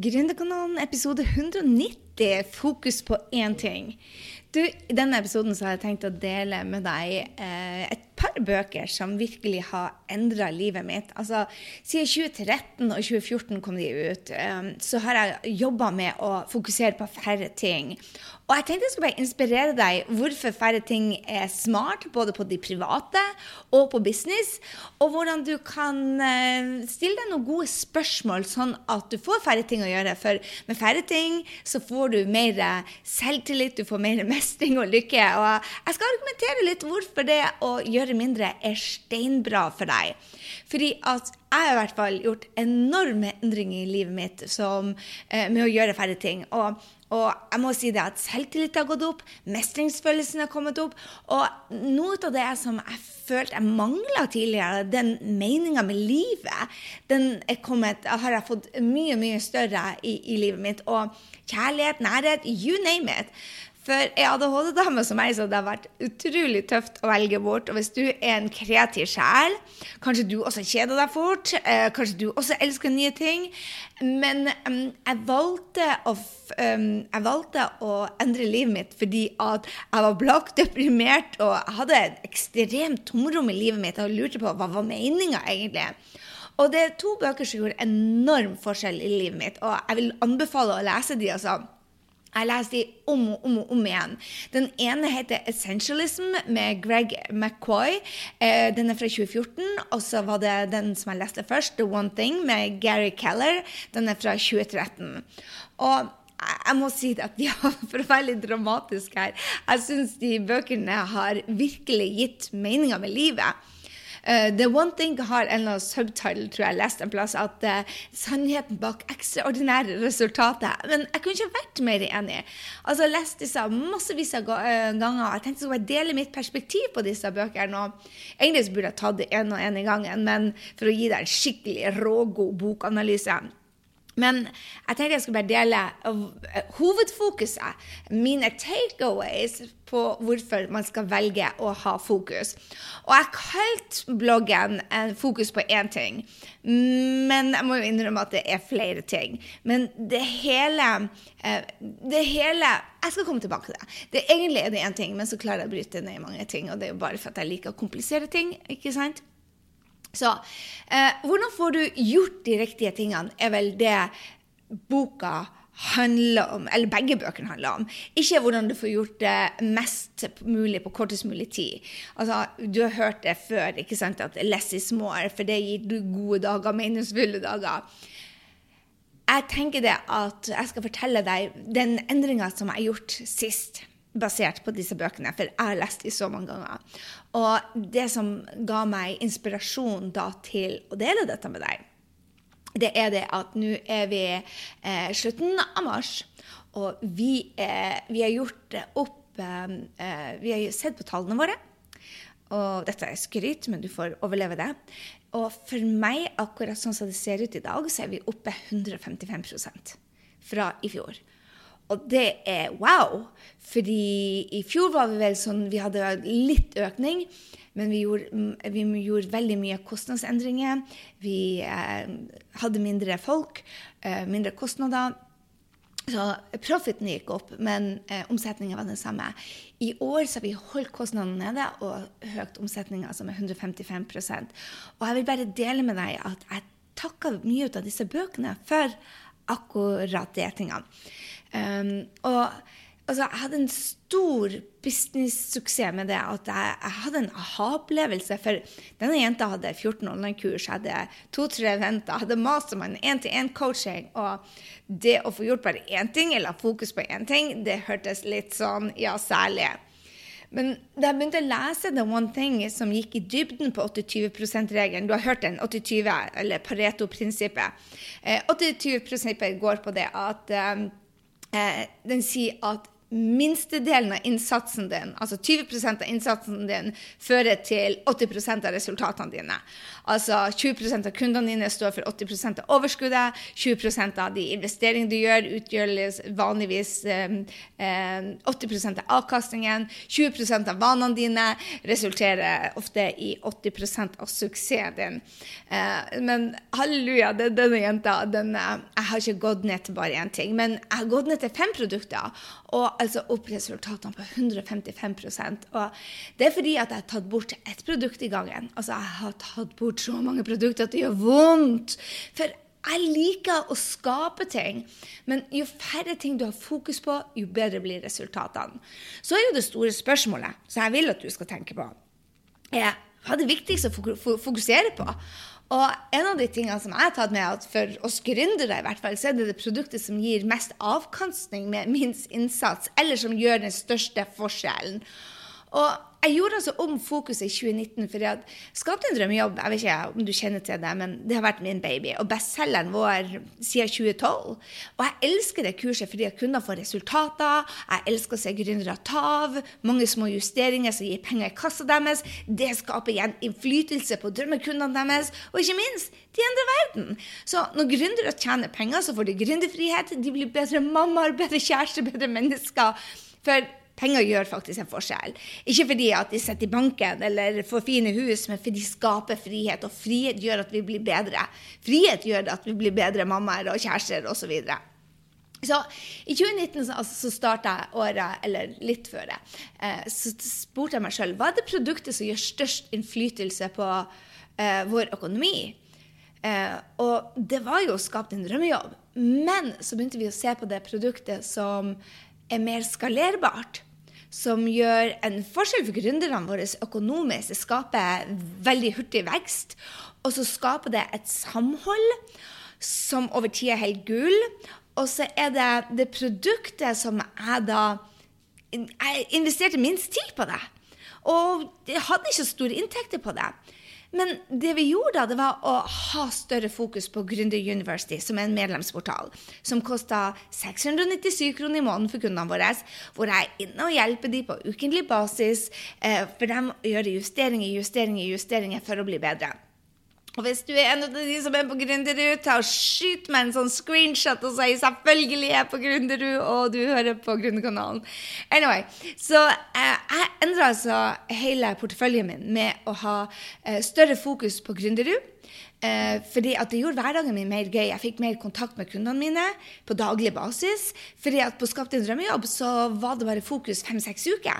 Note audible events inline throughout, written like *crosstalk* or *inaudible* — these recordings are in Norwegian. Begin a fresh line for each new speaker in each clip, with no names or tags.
Gründerkanalen episode 190, fokus på én ting. Du, I denne episoden så har jeg tenkt å dele med deg eh, et par bøker som virkelig har endra livet mitt. Altså, Siden 2013 og 2014 kom de ut, eh, så har jeg jobba med å fokusere på færre ting. Og jeg tenkte jeg skulle bare inspirere deg hvorfor færre ting er smart, både på de private og på business, og hvordan du kan eh, stille deg noen gode spørsmål, sånn at du får færre ting å gjøre. For med færre ting så får du mer selvtillit, du får mer mestring og lykke. Og jeg skal argumentere litt hvorfor det å gjøre mindre er steinbra for deg. Fordi at jeg har i hvert fall gjort enorme endringer i livet mitt som, eh, med å gjøre færre ting. Og og jeg må si det at selvtillit har gått opp, mestringsfølelsen har kommet opp. Og noe av det som jeg følte jeg mangla tidligere, den meninga med livet, den kommet, har jeg fått mye, mye større i, i livet mitt. Og kjærlighet, nærhet, you name it. For ei ADHD-dame som meg, så det har vært utrolig tøft å velge bort. Og hvis du er en kreativ sjel, kanskje du også kjeder deg fort, eh, kanskje du også elsker nye ting. Men um, jeg, valgte å, um, jeg, valgte å, endre livet mitt fordi at jeg var blakk, deprimert, og jeg hadde et ekstremt tomrom i livet mitt og lurte på hva var meninga egentlig. Og det er to bøker som gjorde enorm forskjell i livet mitt, og jeg vil anbefale å lese de. altså. Jeg leser de om og om, om igjen. Den ene heter 'Essentialism' med Greg McCoy. Eh, den er fra 2014. Og så var det den som jeg leste først, 'The One Thing' med Gary Keller. Den er fra 2013. Og jeg må si at *laughs* de har for å være litt dramatisk her, jeg syns de bøkene har virkelig gitt meninga med livet. Uh, The One Thing har en eller annen subtitle, tror jeg jeg leste en plass, at uh, sannheten bak ekstraordinære resultater. Men jeg kunne ikke vært mer enig. Altså, Jeg leste disse massevis av eh, ganger. Jeg tenkte jeg skulle dele mitt perspektiv på disse bøkene. og Egentlig burde jeg tatt det én og én i gangen, men for å gi deg en skikkelig rågod bokanalyse men jeg tenkte jeg skulle bare dele eh, hovedfokuset, mine takeaways på hvorfor man skal velge å ha fokus. Og jeg kalte bloggen 'Fokus på én ting', men jeg må jo innrømme at det er flere ting. Men det hele, eh, det hele Jeg skal komme tilbake til det. det egentlig er det én ting, men så klarer jeg å bryte ned i mange ting. Og det er jo bare for at jeg liker å komplisere ting. ikke sant? Så eh, hvordan får du gjort de riktige tingene, er vel det boka handler om, eller begge bøkene handler om. Ikke hvordan du får gjort det mest mulig på kortest mulig tid. Altså, Du har hørt det før, ikke sant, at 'less is more', for det gir du gode dager, meningsfulle dager. Jeg tenker det at jeg skal fortelle deg den endringa som jeg har gjort sist basert på disse bøkene, for jeg har lest dem så mange ganger. Og det som ga meg inspirasjon da til å dele dette med deg, det er det at nå er vi eh, slutten av mars, og vi, eh, vi har gjort opp eh, Vi har sett på tallene våre. Og dette er skryt, men du får overleve det. Og for meg, akkurat sånn som det ser ut i dag, så er vi oppe 155% fra i fjor. Og det er wow. Fordi i fjor var vi vel sånn Vi hadde litt økning, men vi gjorde, mm, vi gjorde veldig mye kostnadsendringer. Vi eh, hadde mindre folk, eh, mindre kostnader. Så profiten gikk opp, men eh, omsetningen var den samme. I år har vi holdt kostnadene nede og høyt omsetninga, altså med 155 Og jeg vil bare dele med deg at jeg takka mye ut av disse bøkene for akkurat de tingene. Um, og altså, jeg hadde en stor business-suksess med det. At jeg, jeg hadde en aha-opplevelse. For denne jenta hadde 14 online-kurs, hadde to-tre venter, hadde mastermann, én-til-én-coaching. Og det å få gjort bare én ting, eller fokus på én ting, det hørtes litt sånn ja, særlig. Men da jeg begynte å lese The One Thing, som gikk i dybden på 80-20 %-regelen Du har hørt den, 80-20, eller Pareto-prinsippet. Eh, 80-20-prinsippet går på det at eh, Eh, den sier at minstedelen av innsatsen din, altså 20% av innsatsen din, fører til 80% av resultatene dine. Altså 20% av kundene dine står for 80% av overskuddet. 20% av de investeringene du gjør, utgjør vanligvis eh, 80% av avkastningen. 20% av vanene dine resulterer ofte i 80% av suksessen din. Eh, men halleluja, denne jenta den, Jeg har ikke gått ned til bare én ting, men jeg har gått ned til fem produkter og altså opp resultatene på 155% Og det er fordi at jeg har tatt bort ett produkt i gangen. Altså, jeg har tatt bort så mange produkter at det gjør vondt. For jeg liker å skape ting, men jo færre ting du har fokus på, jo bedre blir resultatene. Så er jo det store spørsmålet, som jeg vil at du skal tenke på, er hva er det viktigste å fokusere på? Og en av de tingene som jeg har tatt med, at for oss gründere i hvert fall, så er det det produktet som gir mest avkastning med minst innsats, eller som gjør den største forskjellen. Og jeg gjorde altså om fokuset i 2019 for jeg skapte en drømmejobb. Jeg vet ikke om du kjenner til det, men det har vært min baby. Og bestselgeren vår siden 2012. Og jeg elsker det kurset fordi kunder får resultater. Jeg elsker å se gründere ta av. Mange små justeringer som gir penger i kassa deres. Det skaper igjen innflytelse på drømmekundene deres. Og ikke minst, de endrer verden. Så når gründere tjener penger, så får de gründerfrihet. De blir bedre mammaer, bedre kjærester, bedre mennesker. For Penger gjør faktisk en forskjell. Ikke fordi at de sitter i banken eller får fine hus, men fordi de skaper frihet. Og frihet gjør at vi blir bedre. Frihet gjør at vi blir bedre mammaer og kjærester osv. Så, så I 2019 så, altså, starta jeg året, eller litt før det, eh, så spurte jeg meg sjøl hva er det produktet som gjør størst innflytelse på eh, vår økonomi. Eh, og det var jo å skape en drømmejobb. Men så begynte vi å se på det produktet som er mer skalerbart som gjør en forskjell for gründerne våre økonomisk. Det skaper veldig hurtig vekst. Og så skaper det et samhold som over tid er helt gull. Og så er det det produktet som jeg da Jeg investerte minst tid på det. Og jeg hadde ikke store inntekter på det. Men det vi gjorde da, det var å ha større fokus på Gründer University, som er en medlemsportal, som kosta 697 kroner i måneden for kundene våre, hvor jeg er inne og hjelper dem på ukentlig basis, eh, for dem å gjøre justeringer, justeringer, justeringer for å bli bedre. Og hvis du er en av de som er på Gründerud, ta og skyt meg en sånn screenshot og si 'selvfølgelig er jeg på Gründerud', og du hører på Gründerkanalen. Anyway, så eh, jeg endra altså hele porteføljen min med å ha eh, større fokus på Gründerud. Eh, fordi at det gjorde hverdagen min mer gøy. Jeg fikk mer kontakt med kundene mine på daglig basis. fordi at på Skap din drømmejobb så var det bare fokus fem-seks uker.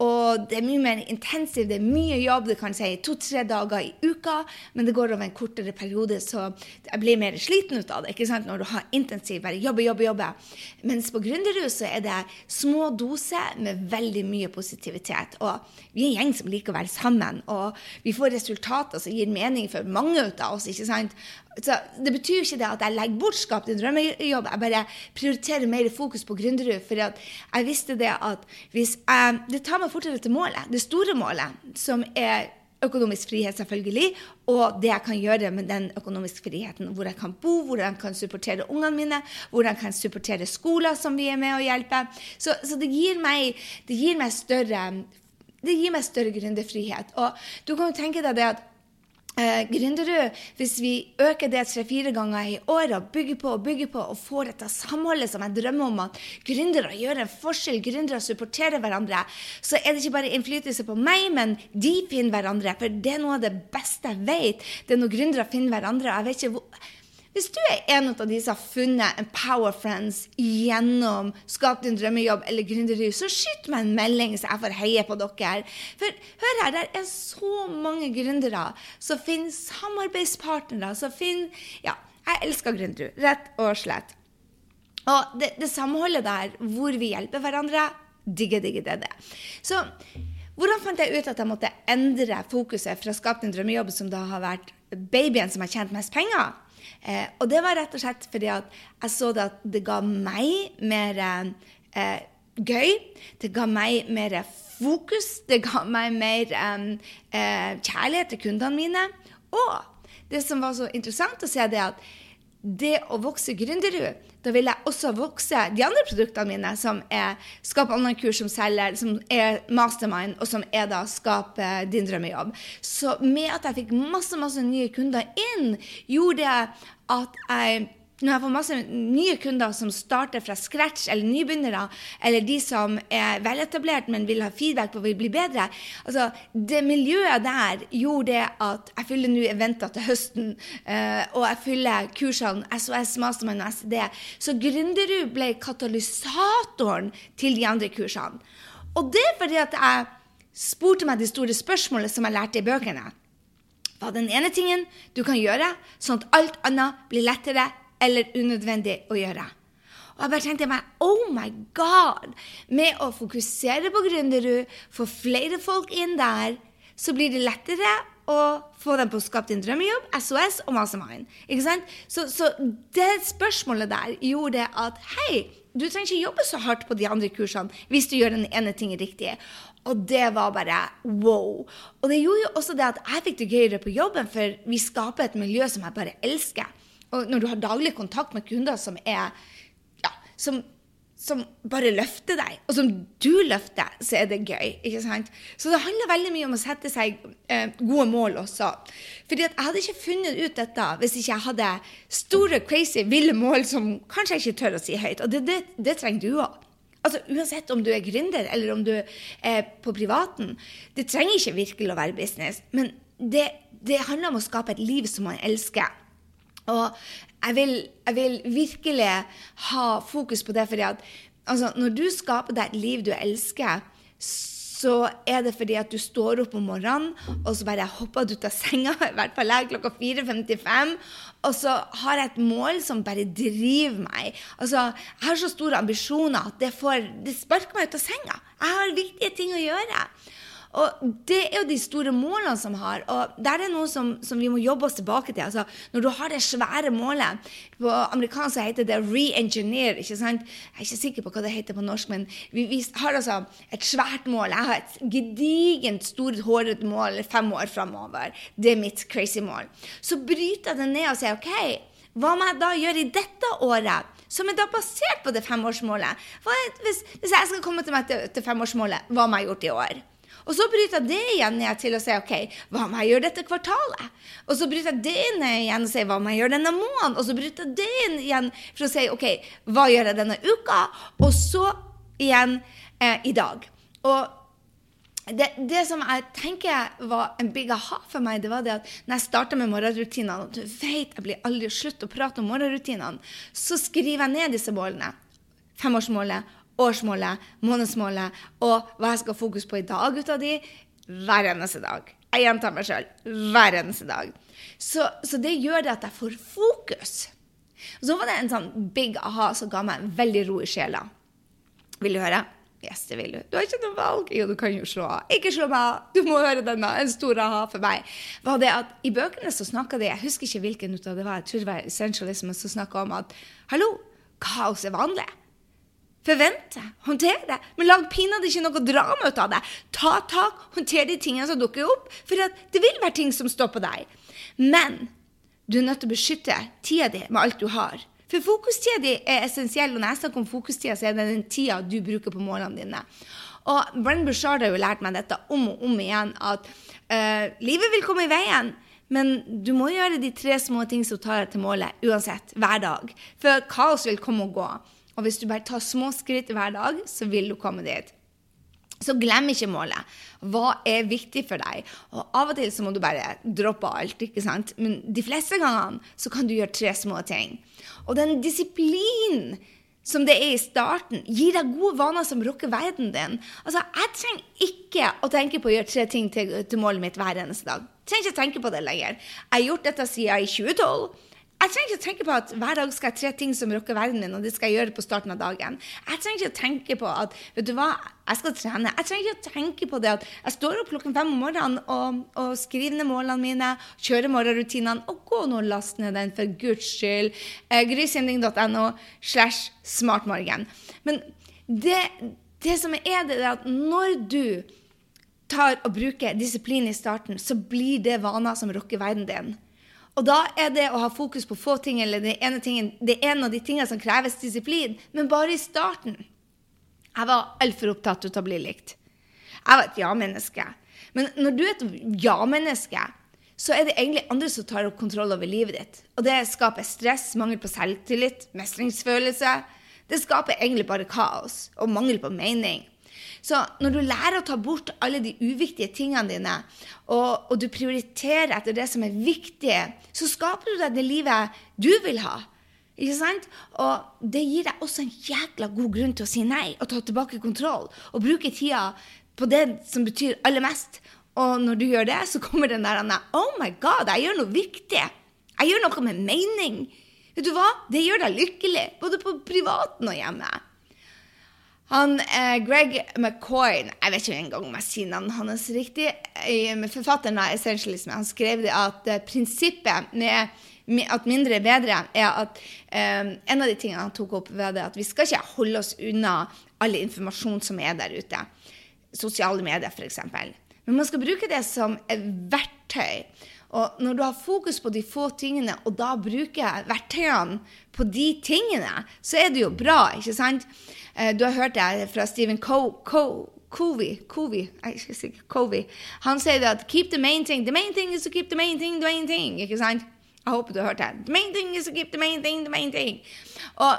Og det er mye mer intensivt, det er mye jobb, det kan si to-tre dager i uka, men det går over en kortere periode, så jeg blir mer sliten ut av det ikke sant? når du har intensiv bare jobbe, jobbe, jobbe. Mens på Gründerhus så er det små doser med veldig mye positivitet. Og vi er en gjeng som liker å være sammen, og vi får resultater som gir mening for mange ut av oss. ikke sant? Så Det betyr jo ikke det at jeg legger bort Skap din drømmejobb. Jeg bare prioriterer mer fokus på Gründerud. For jeg visste det at hvis jeg, Det tar meg fortere til målet. Det store målet, som er økonomisk frihet, selvfølgelig, og det jeg kan gjøre med den økonomiske friheten. Hvor jeg kan bo, hvor jeg kan supportere ungene mine, hvor jeg kan supportere skoler som vi er med og hjelper. Så, så det, gir meg, det gir meg større det gir meg større gründerfrihet. Og du kan jo tenke deg det at Eh, Gründerud, hvis vi øker det tre-fire ganger i året bygger på og bygger på og får dette samholdet som jeg drømmer om at gründere gjør en forskjell, gründere supporterer hverandre, så er det ikke bare innflytelse på meg, men de finner hverandre. For det er noe av det beste jeg vet. Det er når gründere finner hverandre. Jeg vet ikke hvor hvis du er en av de som har funnet en power friends gjennom Skap din drømmejobb eller gründeri, så skyt meg en melding, så jeg får heie på dere. For hør her, det er så mange gründere som finner samarbeidspartnere, som finner Ja, jeg elsker gründere, rett og slett. Og det, det samholdet der, hvor vi hjelper hverandre, digger, digger det. det. Så hvordan fant jeg ut at jeg måtte endre fokuset fra Skap din drømmejobb, som da har vært babyen som har tjent mest penger, Eh, og det var rett og slett fordi at jeg så det at det ga meg mer eh, gøy. Det ga meg mer fokus. Det ga meg mer eh, kjærlighet til kundene mine. Og det som var så interessant å se, det at det å vokse Gründerud, da vil jeg også vokse de andre produktene mine, som er Skap online-kurs som selger, som er Mastermind, og som er da Skap din drømmejobb. Så med at jeg fikk masse, masse nye kunder inn, gjorde det at jeg når jeg fått masse nye kunder som starter fra scratch, eller nybegynnere, eller de som er veletablert, men vil ha feedback på vil bli bedre altså, Det miljøet der gjorde det at jeg fyller nå eventer til høsten, uh, og jeg fyller kursene SOS, Mastermind og SD. Så Gründerud ble katalysatoren til de andre kursene. Og det er fordi at jeg spurte meg de store spørsmålene som jeg lærte i bøkene. Hva er den ene tingen du kan gjøre, sånn at alt annet blir lettere eller unødvendig å gjøre. Og jeg bare tenkte meg oh my god! Med å fokusere på Gründerud, få flere folk inn der, så blir det lettere å få dem på å skape din drømmejobb, SOS og Mastermind. Ikke sant? Så, så det spørsmålet der gjorde at hei, du trenger ikke jobbe så hardt på de andre kursene hvis du gjør den ene tingen riktig. Og det var bare wow. Og det gjorde jo også det at jeg fikk det gøyere på jobben, for vi skaper et miljø som jeg bare elsker. Og når du har daglig kontakt med kunder som er ja, som, som bare løfter deg, og som du løfter, så er det gøy. ikke sant? Så det handler veldig mye om å sette seg eh, gode mål også. Fordi at jeg hadde ikke funnet ut dette hvis ikke jeg hadde store, crazy, ville mål som kanskje jeg ikke tør å si høyt. Og det, det, det trenger du òg. Altså, Uansett om du er gründer eller om du er på privaten. Det trenger ikke virkelig å være business, men det, det handler om å skape et liv som man elsker. Og jeg vil, jeg vil, virkelig ha fokus på det, fordi at altså, når du skaper deg et liv du elsker, så er det fordi at du står opp om morgenen, og så bare hopper du ut av senga, *laughs* i hvert fall jeg, klokka 4.55, og så har jeg et mål som bare driver meg. Altså, Jeg har så store ambisjoner at det, får, det sparker meg ut av senga. Jeg har viktige ting å gjøre. Og det er jo de store målene som har. Og der er noe som, som vi må jobbe oss tilbake til. Altså, når du har det svære målet På amerikansk heter det re-engineer. ikke sant? Jeg er ikke sikker på hva det heter på norsk, men vi, vi har altså et svært mål. Jeg har et gedigent, stort, hårete mål fem år framover. Det er mitt crazy mål. Så bryter jeg det ned og sier OK, hva må jeg da gjøre i dette året? som er da basert på det femårsmålet. Hvis, hvis, jeg skal komme til meg til, til femårsmålet, hva må jeg gjort i år? Og så bryter jeg det igjen ned til å si OK, hva må jeg gjøre dette kvartalet? Og så bryter jeg det ned igjen og sier hva må jeg gjøre denne måneden? Og så bryter jeg det igjen for å si OK, hva gjør jeg denne uka? Og så igjen eh, i dag. Og det, det, som jeg tenker var en big aha for meg, det var det at når jeg starta med morgenrutinene, og du vet jeg blir aldri slutt å prate om morgenrutinene, så skriver jeg ned disse målene. Femårsmålet årsmålet, månedsmålet og hva jeg skal ha fokus på i dag ut av de, hver eneste dag. Jeg gjentar meg sjøl hver eneste dag. Så, så, det gjør det at jeg får fokus. Så var det en sånn big aha som ga meg veldig ro i sjela. Vil du høre? Yes, det vil du. Du har ikke noe valg. Jo, du kan jo slå av. Ikke slå meg av! Du må høre denne. En stor aha for meg. Var det at I bøkene så snakka de Jeg husker ikke hvilken av det var. Jeg tror det var Essentialism som snakka om at hallo, kaos er vanlig. Forvente, håndtere det. Men lag pinadø ikke noe drama ut av det. Ta tak, håndter de tingene som dukker opp. For det vil være ting som står på deg. Men du er nødt til å beskytte tida di med alt du har. For fokustida di er essensiell. Og når jeg snakker om fokustida, så er det den tida du bruker på målene dine. Og Brenn Bushard har jo lært meg dette om og om igjen, at uh, livet vil komme i veien. Men du må gjøre de tre små ting som tar deg til målet, uansett. Hver dag. For kaos vil komme og gå. Og hvis du bare tar små skritt hver dag, så vil du komme dit. Så glem ikke målet. Hva er viktig for deg? Og Av og til så må du bare droppe alt. ikke sant? Men de fleste gangene så kan du gjøre tre små ting. Og den disiplinen som det er i starten, gir deg gode vaner som rocker verden din. Altså, Jeg trenger ikke å tenke på å gjøre tre ting til, til målet mitt hver eneste dag. Jeg trenger ikke å tenke på det lenger. Jeg har gjort dette siden i 2012. Jeg trenger ikke å tenke på at hver dag skal jeg tre ting som rocker verden min, og det skal jeg gjøre på starten av dagen. Jeg trenger ikke å tenke på at vet du hva, jeg skal trene. Jeg trenger ikke å tenke på det at jeg står opp klokken fem om morgenen og, og skriver ned målene mine, kjører morgenrutinene, og gå nå og last ned den for guds skyld. Eh, Grysynding.no slash smartmorgen. Men det, det som er det, er at når du tar og bruker disiplin i starten, så blir det vaner som rocker verden din. Og da er det å ha fokus på få ting, eller det ene tingen, det er en av de tingene som kreves disiplin, men bare i starten. Jeg var altfor opptatt av å bli likt. Jeg var et ja-menneske. Men når du er et ja-menneske, så er det egentlig andre som tar opp kontroll over livet ditt. Og det skaper stress, mangel på selvtillit, mestringsfølelse. Det skaper egentlig bare kaos og mangel på mening. Så når du lærer å ta bort alle de uviktige tingene dine, og, og du prioriterer etter det som er viktig, så skaper du deg det livet du vil ha. Ikke sant? Og det gir deg også en jækla god grunn til å si nei og ta tilbake kontroll. Og bruke tida på det som betyr aller mest. Og når du gjør det, så kommer den der Oh my God, jeg gjør noe viktig. Jeg gjør noe med mening. Vet du hva? Det gjør deg lykkelig, både på privaten og hjemme. Han, eh, Greg McCoy Jeg vet ikke engang om jeg sier navnet hans riktig. Forfatteren av Essentialism han skrev at eh, prinsippet med, at mindre er bedre, er at eh, en av de tingene han tok opp, var det at vi skal ikke holde oss unna all informasjon som er der ute. Sosiale medier, f.eks. Men man skal bruke det som et verktøy. Og når du har fokus på de få tingene, og da bruker verktøyene på de tingene, så er det jo bra, ikke sant? Eh, du har hørt det fra Stephen Covey. Covey, Covey. Han sier at 'keep the main thing'. The main thing is to keep the main thing the main thing. Ikke sant? Jeg håper du har hørt det. The main thing is to keep the main thing the main thing. Og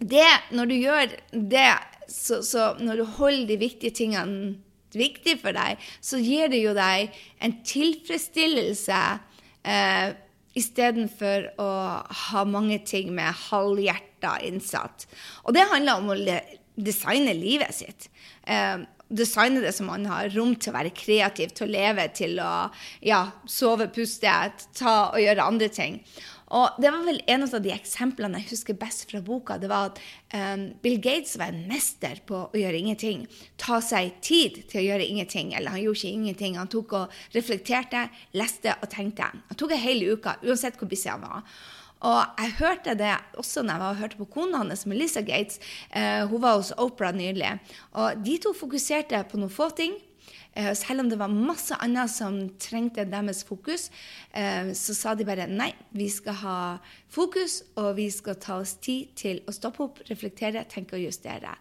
det, når du gjør det, så, så når du holder de viktige tingene viktig for deg, så gir det jo deg en tilfredsstillelse eh, istedenfor å ha mange ting med halvhjerta innsatt. Og det handler om å designe livet sitt. Eh, designe det som man har rom til å være kreativ, til å leve, til å ja, sove, puste, ta og gjøre andre ting. Og det var vel en av de eksemplene jeg husker best fra boka. Det var at um, Bill Gates var en mester på å gjøre ingenting. Ta seg tid til å gjøre ingenting. Eller han gjorde ikke ingenting. Han tok og reflekterte, leste og tenkte. Han tok en hel uke, uansett hvor busy han var. Og jeg hørte det også når jeg hørte på kona hans, Melissa Gates. Uh, hun var hos Opera nylig. Og de to fokuserte på noen få ting. Eh, selv om det var masse annet som trengte deres fokus, eh, så sa de bare nei, vi skal ha fokus, og vi skal ta oss tid til å stoppe opp, reflektere, tenke og justere.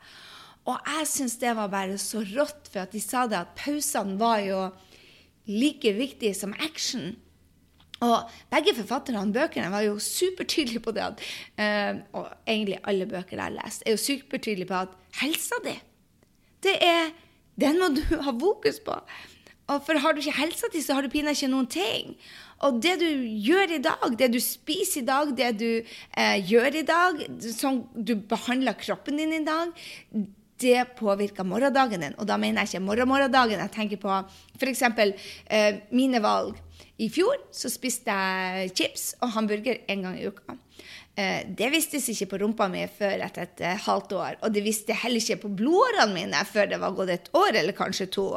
Og jeg syns det var bare så rått, for at de sa det at pausene var jo like viktige som action. Og begge forfatterne av bøkene var jo supertydelige på det at uh, Og egentlig alle bøker jeg har lest, er jo supertydelige på at helsa di, det er den må du ha fokus på. Og for har du ikke helsa di, så har du pinadø ikke noen ting. Og det du gjør i dag, det du spiser i dag, det du eh, gjør i dag, sånn du behandler kroppen din i dag, det påvirker morgendagen din. Og da mener jeg ikke morgenmorgendagen. Jeg tenker på f.eks. Eh, mine valg. I fjor så spiste jeg chips og hamburger en gang i uka. Eh, det vistes ikke på rumpa mi før etter et eh, halvt år. Og det visste heller ikke på blodårene mine før det var gått et år eller kanskje to.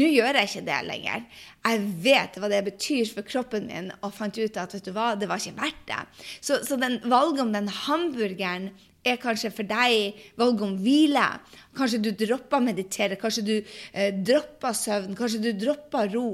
Nå gjør jeg ikke det lenger. Jeg vet hva det betyr for kroppen min, og fant ut at vet du hva, det var ikke verdt det. Så, så valget om den hamburgeren er kanskje for deg valget om hvile. Kanskje du dropper meditere, kanskje du eh, dropper søvn, kanskje du dropper ro.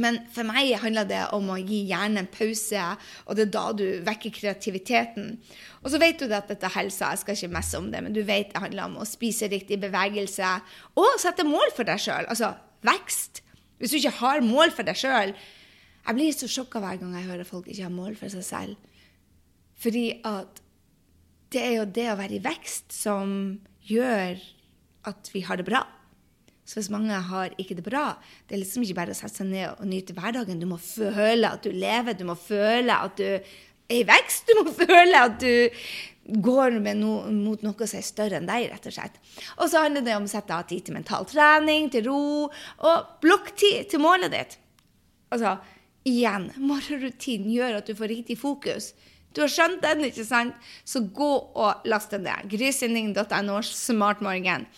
Men for meg handler det om å gi hjernen en pause, og det er da du vekker kreativiteten. Og så vet du at dette er helsa, jeg skal ikke messe om det, men du vet det handler om å spise riktig bevegelse og sette mål for deg sjøl. Altså vekst. Hvis du ikke har mål for deg sjøl Jeg blir så sjokka hver gang jeg hører folk ikke har mål for seg selv. Fordi at det er jo det å være i vekst som gjør at vi har det bra. Så hvis mange har ikke det bra, det er liksom ikke bare å sette seg ned og nyte hverdagen. Du må føle at du lever, du må føle at du er i vekst. Du må *laughs* føle at du går no, mot noe som er større enn deg, rett og slett. Og så handler det om å sette av tid til mental trening, til ro, og blokktid til målet ditt. Altså, igjen, *laughs* morgenrutinen gjør at du får riktig fokus. Du har skjønt den, ikke sant? Så gå og last den ned. Grysynding.no smartmorgen.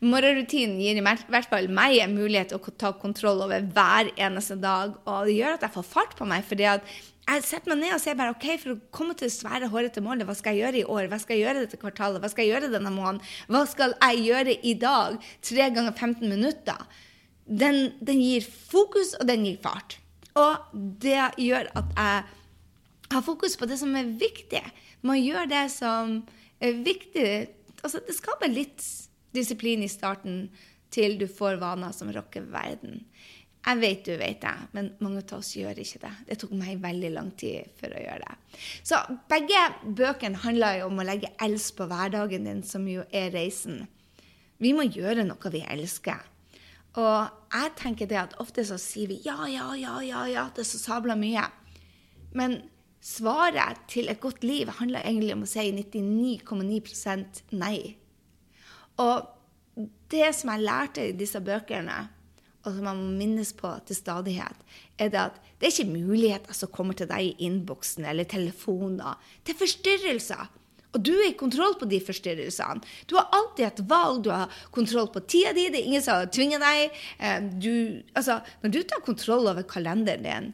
Morgenrutinen gir i hvert fall meg en mulighet til å ta kontroll over hver eneste dag. Og det gjør at jeg får fart på meg. fordi at jeg setter meg ned og sier bare OK, for å komme til det svære, hårete målet, hva skal jeg gjøre i år? Hva skal jeg gjøre dette kvartalet? Hva skal jeg gjøre denne måneden? Hva skal jeg gjøre i dag? Tre ganger 15 minutter. Den, den gir fokus, og den gir fart. Og det gjør at jeg har fokus på det som er viktig. Man gjør det som er viktig. Altså, det skaper litt disiplin i starten til du får vaner som rocker verden. Jeg vet du vet det, men mange av oss gjør ikke det. Det tok meg veldig lang tid for å gjøre det. Så begge bøkene handler jo om å legge els på hverdagen din, som jo er reisen. Vi må gjøre noe vi elsker. Og jeg tenker det at ofte så sier vi ja, ja, ja, ja, ja er så sabla mye. Men svaret til et godt liv handler egentlig om å si 99,9% nei. Og det som jeg lærte i disse bøkene, og som jeg må minnes på til stadighet, er det at det er ikke muligheter som kommer til deg i innboksen eller telefoner. Det er forstyrrelser. Og du er i kontroll på de forstyrrelsene. Du har alltid et valg, du har kontroll på tida di, det er ingen som tvinger deg. Eh, du, altså, når du tar kontroll over kalenderen din,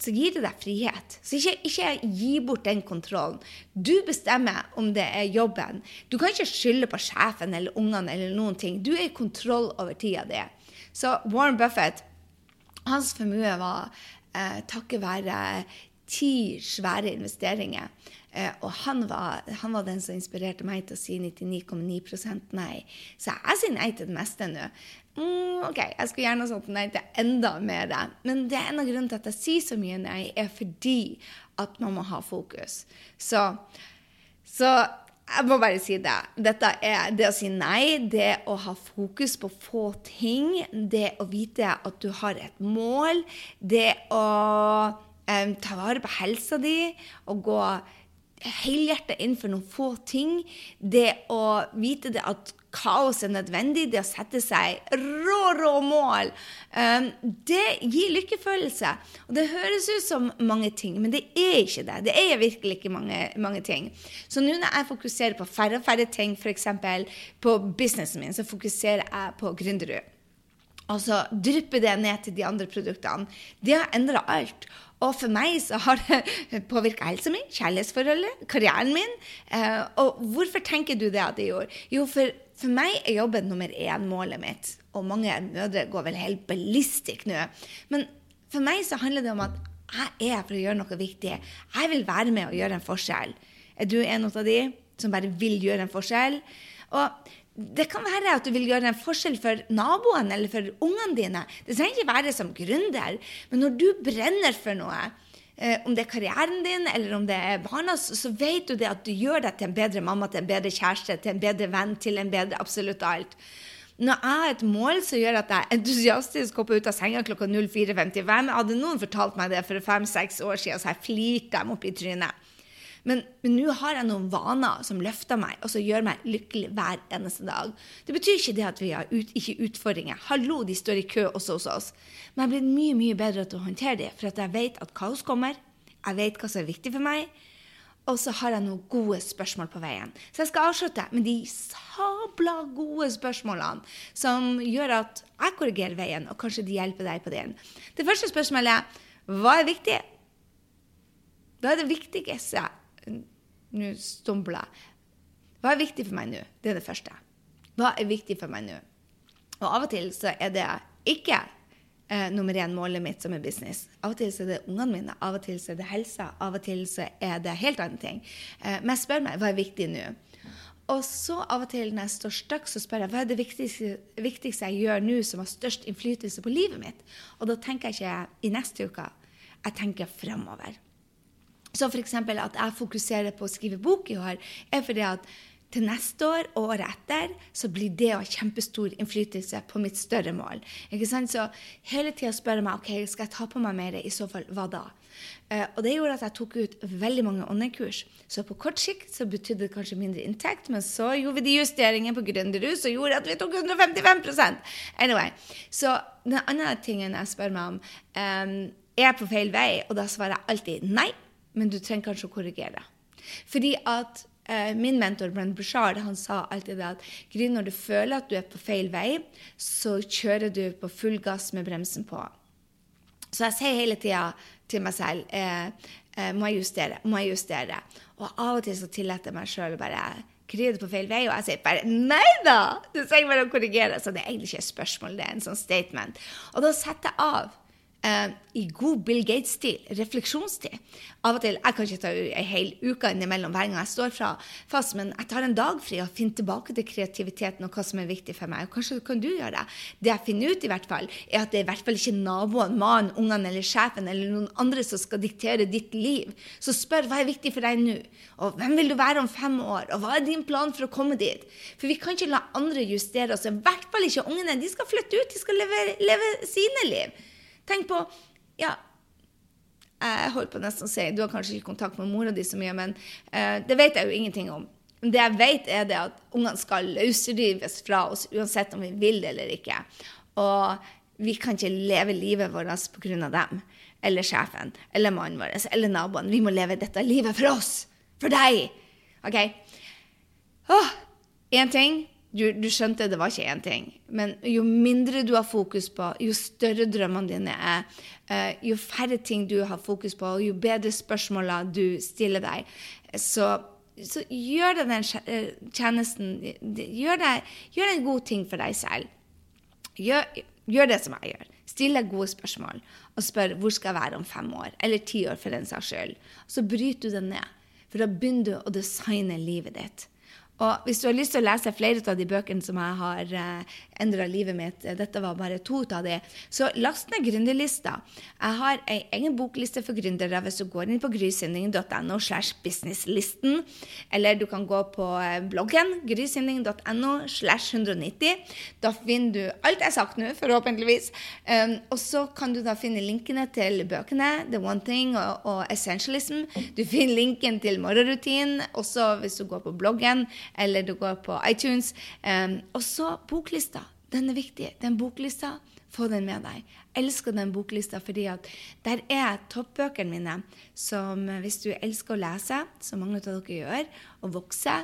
så gir det deg frihet. Så ikke, ikke, gi bort den kontrollen. Du bestemmer om det er jobben. Du kan ikke skylde på sjefen eller ungene eller noen ting. Du er i kontroll over tida di. Så Warren Buffett, hans formue var eh, takket være ti svære investeringer. Eh, og han var, han var, den som inspirerte meg til å si 99,9% nei. Så jeg sier nei til det meste nå. Mm, ok, jeg skulle gjerne sagt nei til enda mer. Men det er en av grunnene til at jeg sier så mye nei, er fordi at man må ha fokus. Så, så jeg må bare si det. Dette er det å si nei, det å ha fokus på få ting, det å vite at du har et mål, det å um, ta vare på helsa di og gå helhjertet inn for noen få ting, det å vite det at kaos er nødvendig, det å sette seg rå, rå mål, um, det gir lykkefølelse. Og det høres ut som mange ting, men det er ikke det. Det er virkelig ikke mange, mange ting. Så nå når jeg fokuserer på færre og færre ting, f.eks. på businessen min, så fokuserer jeg på Gründerud. Og så drypper det ned til de andre produktene. Det har endra alt. Og for meg så har det *laughs* påvirka helsa mi, kjærlighetsforholdet, karrieren min. Eh, og hvorfor tenker du det at det gjorde? Jo, for for meg er jobben nummer én målet mitt. Og mange mødre går vel helt ballistisk nå. Men for meg så handler det om at jeg er for å gjøre noe viktig. Jeg vil være med og gjøre en forskjell. Er du en av de som bare vil gjøre en forskjell? Og det kan være at du vil gjøre en forskjell for naboen eller for ungene dine. Det trenger ikke være som gründer, men når du brenner for noe, eh, om det er karrieren din eller om det er barna, så, vet du det at du gjør deg til en bedre mamma, til en bedre kjæreste, til en bedre venn, til en bedre absolutt alt. Når jeg har et mål som gjør at jeg entusiastisk hopper ut av senga klokka 04.55 Hadde noen fortalt meg det for fem-seks år siden, så jeg flirte dem opp i trynet. Men nå har jeg noen vaner som løfter meg, og som gjør meg lykkelig hver eneste dag. Det betyr ikke det at vi har ut, ikke utfordringer. Hallo, de står i kø også hos oss. Men jeg er blitt mye mye bedre til å håndtere det, for jeg vet at kaos kommer. Jeg vet hva som er viktig for meg. Og så har jeg noen gode spørsmål på veien. Så jeg skal avslutte med de sabla gode spørsmålene som gjør at jeg korrigerer veien, og kanskje de hjelper deg på den. Det første spørsmålet er hva er viktig? Hva er det viktigste nå stumbler jeg. Hva er viktig for meg nå? Det er det første. Hva er viktig for meg nå? Og av og til så er det ikke eh, nummer én målet mitt som er business. Av og til så er det ungene mine, av og til så er det helsa, av og til så er det helt andre ting. Eh, men jeg spør meg hva er viktig nå? Og så av og til når jeg står støkk, så spør jeg hva er det viktigste, viktigste jeg gjør nå som har størst innflytelse på livet mitt? Og da tenker jeg ikke i neste uke, jeg tenker fremover. Så f.eks. at jeg fokuserer på å skrive bok i år, er fordi at til neste år og året etter så blir det å ha kjempestor innflytelse på mitt større mål. Ikke sant? Så hele tida spør jeg meg ok, skal jeg ta på meg mer. I så fall, hva da? Uh, og det gjorde at jeg tok ut veldig mange online-kurs. Så på kort sikt så betydde det kanskje mindre inntekt, men så gjorde vi de justeringene på Gründerhus som gjorde at vi tok 155% Anyway, Så den andre tingen jeg spør meg om, um, er jeg på feil vei? Og da svarer jeg alltid nei men du trenger kanskje å korrigere. Fordi at eh, Min mentor Brent Bushard han sa alltid det at Gry, når du føler at du er på feil vei, så kjører du på full gass med bremsen på. Så jeg sier hele tida til meg selv eh, eh, må jeg justere, må jeg justere. Og av og til så tillater jeg meg sjøl bare Gry, er du på feil vei? Og jeg sier bare nei da! Du trenger bare å korrigere. Så det er egentlig ikke et spørsmål, det er en sånn statement. Og da setter jeg av eh, i god Bill Gates-stil, refleksjonstid. Av og til, Jeg kan ikke ta en hel uke innimellom hver gang jeg står fra, fast, men jeg tar en dag fri og finner tilbake til kreativiteten og hva som er viktig for meg. Og kanskje kan du gjøre det. Det jeg finner ut, i hvert fall, er at det er i hvert fall ikke naboen, mannen, ungene eller sjefen eller noen andre som skal diktere ditt liv. Så spør hva er viktig for deg nå, og hvem vil du være om fem år, og hva er din plan for å komme dit? For vi kan ikke la andre justere oss, i hvert fall ikke ungene. De skal flytte ut, de skal leve, leve sine liv. Tenk på ja, jeg holdt på nesten å si Du har kanskje ikke kontakt med mora di så mye, men uh, det vet jeg jo ingenting om. Det jeg vet, er det at ungene skal løsrives fra oss uansett om vi vil det eller ikke. Og vi kan ikke leve livet vårt pga. dem. Eller sjefen. Eller mannen vår. Eller naboen. Vi må leve dette livet for oss. For deg. OK? Én ting du, du, skjønte det var ikke én ting. Men jo mindre du har fokus på, jo større drømmene dine er, uh, jo færre ting du har fokus på, jo bedre spørsmål du stiller deg, så, så gjør deg den eh, tjenesten gjør, deg, gjør en god ting for deg selv. Gjør, gjør det som jeg gjør. Still deg gode spørsmål og spør hvor skal jeg være om fem år, eller ti år for den saks skyld. Så bryter du det ned, for da begynner du å designe livet ditt. Og hvis du har lyst til å lese flere av de bøkene som jeg har uh, endra livet mitt, eh, dette var bare to av de, så last ned gründerlista. Jeg har ei egen bokliste for gründere hvis du går inn på grysynding.no slash businesslisten, eller du kan gå på eh, bloggen grysynding.no slash 190. Da finner du alt jeg har sagt nå, forhåpentligvis. Um, og så kan du da finne linkene til bøkene The One Thing og, og Essentialism. Du finner linken til morgenrutinen også hvis du går på bloggen eller du går på iTunes. Um, og så boklista. Den er viktig. Den boklista, få den med deg. Jeg elsker den boklista fordi at der er toppbøkene mine som hvis du elsker å lese, som mange av dere gjør, og vokse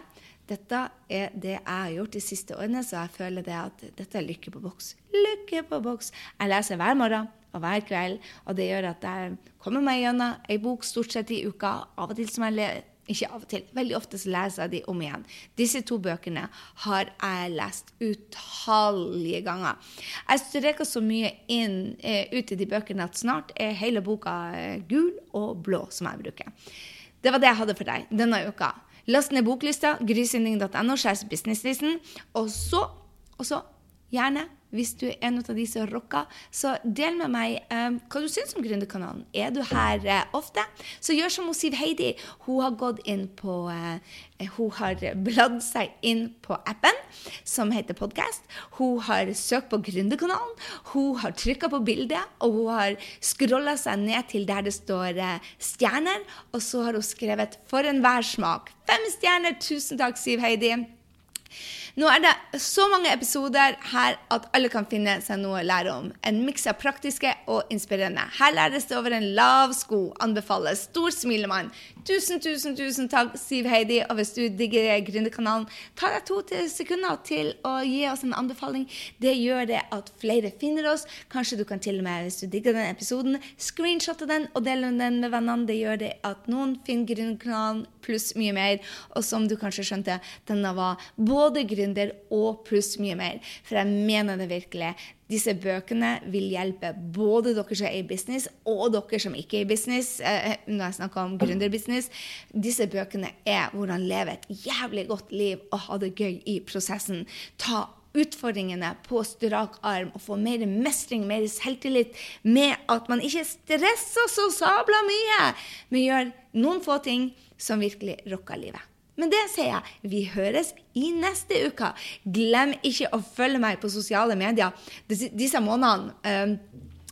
dette er det jeg har gjort de siste årene, så jeg føler det at dette er lykke på boks. Lykke på boks! Jeg leser hver morgen og hver kveld, og det gjør at jeg kommer meg gjennom ei bok stort sett i uka. Av og til som jeg ikke av og til. Veldig ofte så leser jeg de om igjen. Disse to bøkene har jeg lest utallige ganger. Jeg streker så mye inn, eh, ut i de bøkene at snart er hele boka eh, gul og blå, som jeg bruker. Det var det jeg hadde for deg denne uka. Last ned boklista, grysynding.no, businesslisten, og så, og så gjerne hvis du er en av de som rocker. Så del med meg um, hva du syns om Gründerkanalen. Er du her uh, ofte, så gjør som Siv Heidi. Hun har gått inn på uh, Hun har bladd seg inn på appen som heter Podcast. Hun har søkt på Gründerkanalen. Hun har trykka på bildet, og hun har scrolla seg ned til der det står uh, stjerner, og så har hun skrevet 'For enhver smak'. Fem stjerner! Tusen takk, Siv Heidi. Nå er det så mange episoder her at alle kan finne seg noe å lære om. En miks av praktiske og inspirerende. Her læres det over en lav sko. Anbefales. Stor smilemann. Tusen, tusen, tusen takk, Siv Heidi. Og hvis du digger Gründerkanalen, ta deg to sekunder til å gi oss en anbefaling. Det gjør det at flere finner oss. Kanskje du kan til og med, hvis du digger den episoden, screenshotte den og dele den med vennene. Det gjør det at noen finner Gründerkanalen pluss mye mer. Og som du kanskje skjønte, denne var både gründer gründer og pluss mye mer. For jeg mener det virkelig. Disse bøkene vil hjelpe både dere som er i business, og dere som ikke er i business. Eh, når jeg snakker om gründerbusiness. Disse bøkene er hvordan leve et jævlig godt liv og ha det gøy i prosessen. Ta utfordringene på strak arm og få mer mestring, mer selvtillit med at man ikke stresser så sabla mye, men gjør noen få ting som virkelig rocker livet. Men det sier jeg. Vi høres i neste uke. Glem ikke å følge meg på sosiale medier disse månedene.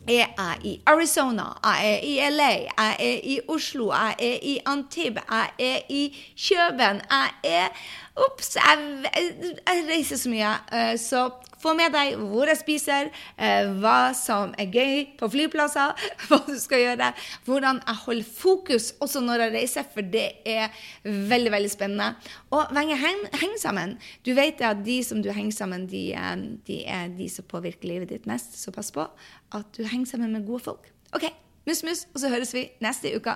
Er jeg i Arizona, jeg er i LA, jeg er i Oslo, jeg er i Antibes, jeg er i Kjøben, jeg er Ops, jeg, jeg, reiser så mye. Uh, så få med deg hvor jeg spiser, eh, hva som er gøy på flyplasser, *laughs* hva du skal gjøre, hvordan jeg holder fokus også når jeg reiser, for det er veldig veldig spennende. Og heng, heng sammen. Du vet at de som du henger sammen, de, eh, de er de som påvirker livet ditt mest, så pass på at du henger sammen med gode folk. OK, mus-mus, og så høres vi neste uke.